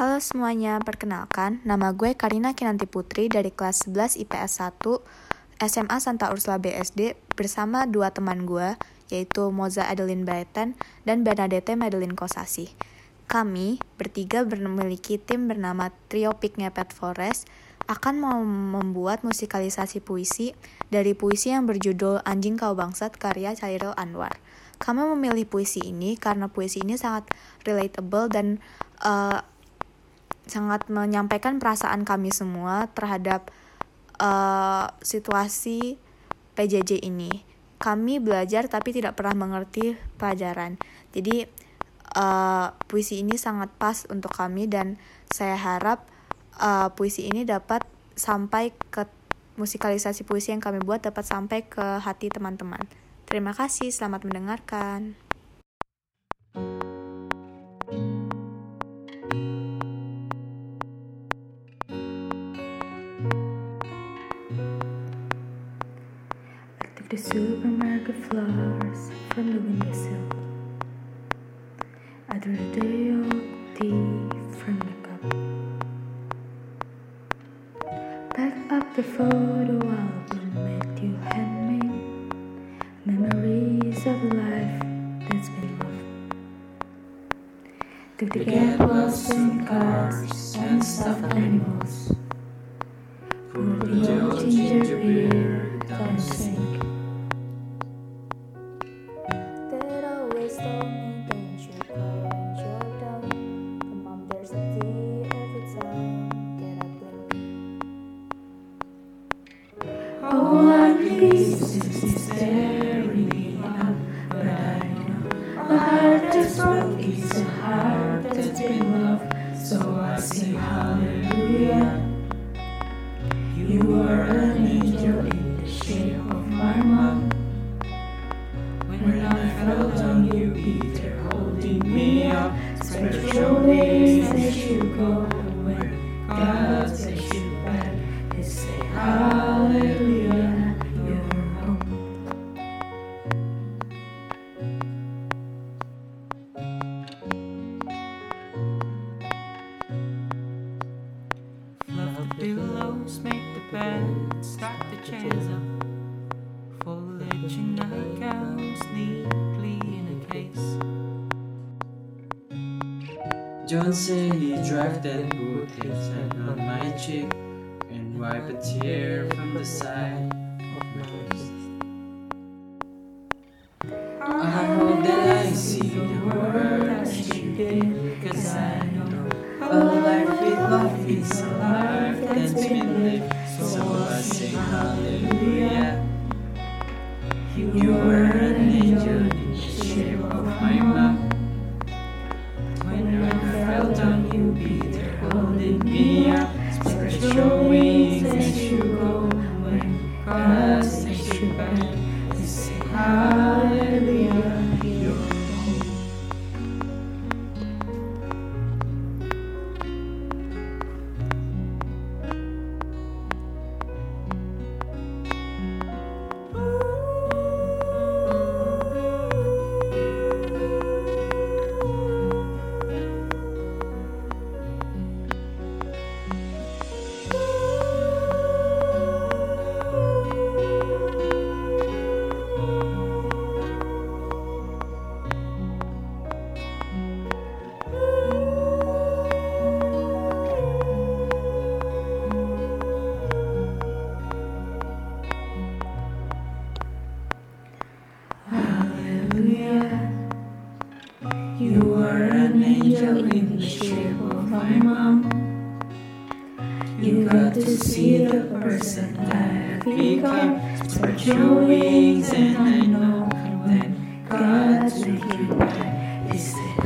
Halo semuanya, perkenalkan, nama gue Karina Kinanti Putri dari kelas 11 IPS 1 SMA Santa Ursula BSD bersama dua teman gue, yaitu Moza Adeline Brighton dan Bernadette Madeline Kosasi. Kami bertiga memiliki tim bernama Trio Pick Ngepet Forest akan membuat musikalisasi puisi dari puisi yang berjudul Anjing Kau Bangsat karya Cairil Anwar. Kami memilih puisi ini karena puisi ini sangat relatable dan uh, sangat menyampaikan perasaan kami semua terhadap uh, situasi PJJ ini. Kami belajar tapi tidak pernah mengerti pelajaran. Jadi uh, puisi ini sangat pas untuk kami dan saya harap uh, puisi ini dapat sampai ke musikalisasi puisi yang kami buat dapat sampai ke hati teman-teman. Terima kasih, selamat mendengarkan. The supermarket flowers from the windowsill. I drew the old tea from the cup. Pack up the photo album that you hand me. Memories of life that's been loved. Took the in cars and stuffed animals. Need is staring me up, but I know a heart that's broke is a heart that's been loved. So I sing hallelujah. You are an angel in the shape of my mom. When I fell down, you be there holding me up. As you go. When God you back, say. Stack the chairs up. Folded your nightgowns neatly in a case. John said he dragged put his hand on my cheek and wiped a tear from the side of my wrist. I hope that I see the world as you did, cause I know a life with love is a life that's been lived. So I sing hallelujah. You were an Hallelujah. You are an angel in the shape of my mom. You got to see the person I've become. Spread your wings, and I know when God took you back, He said,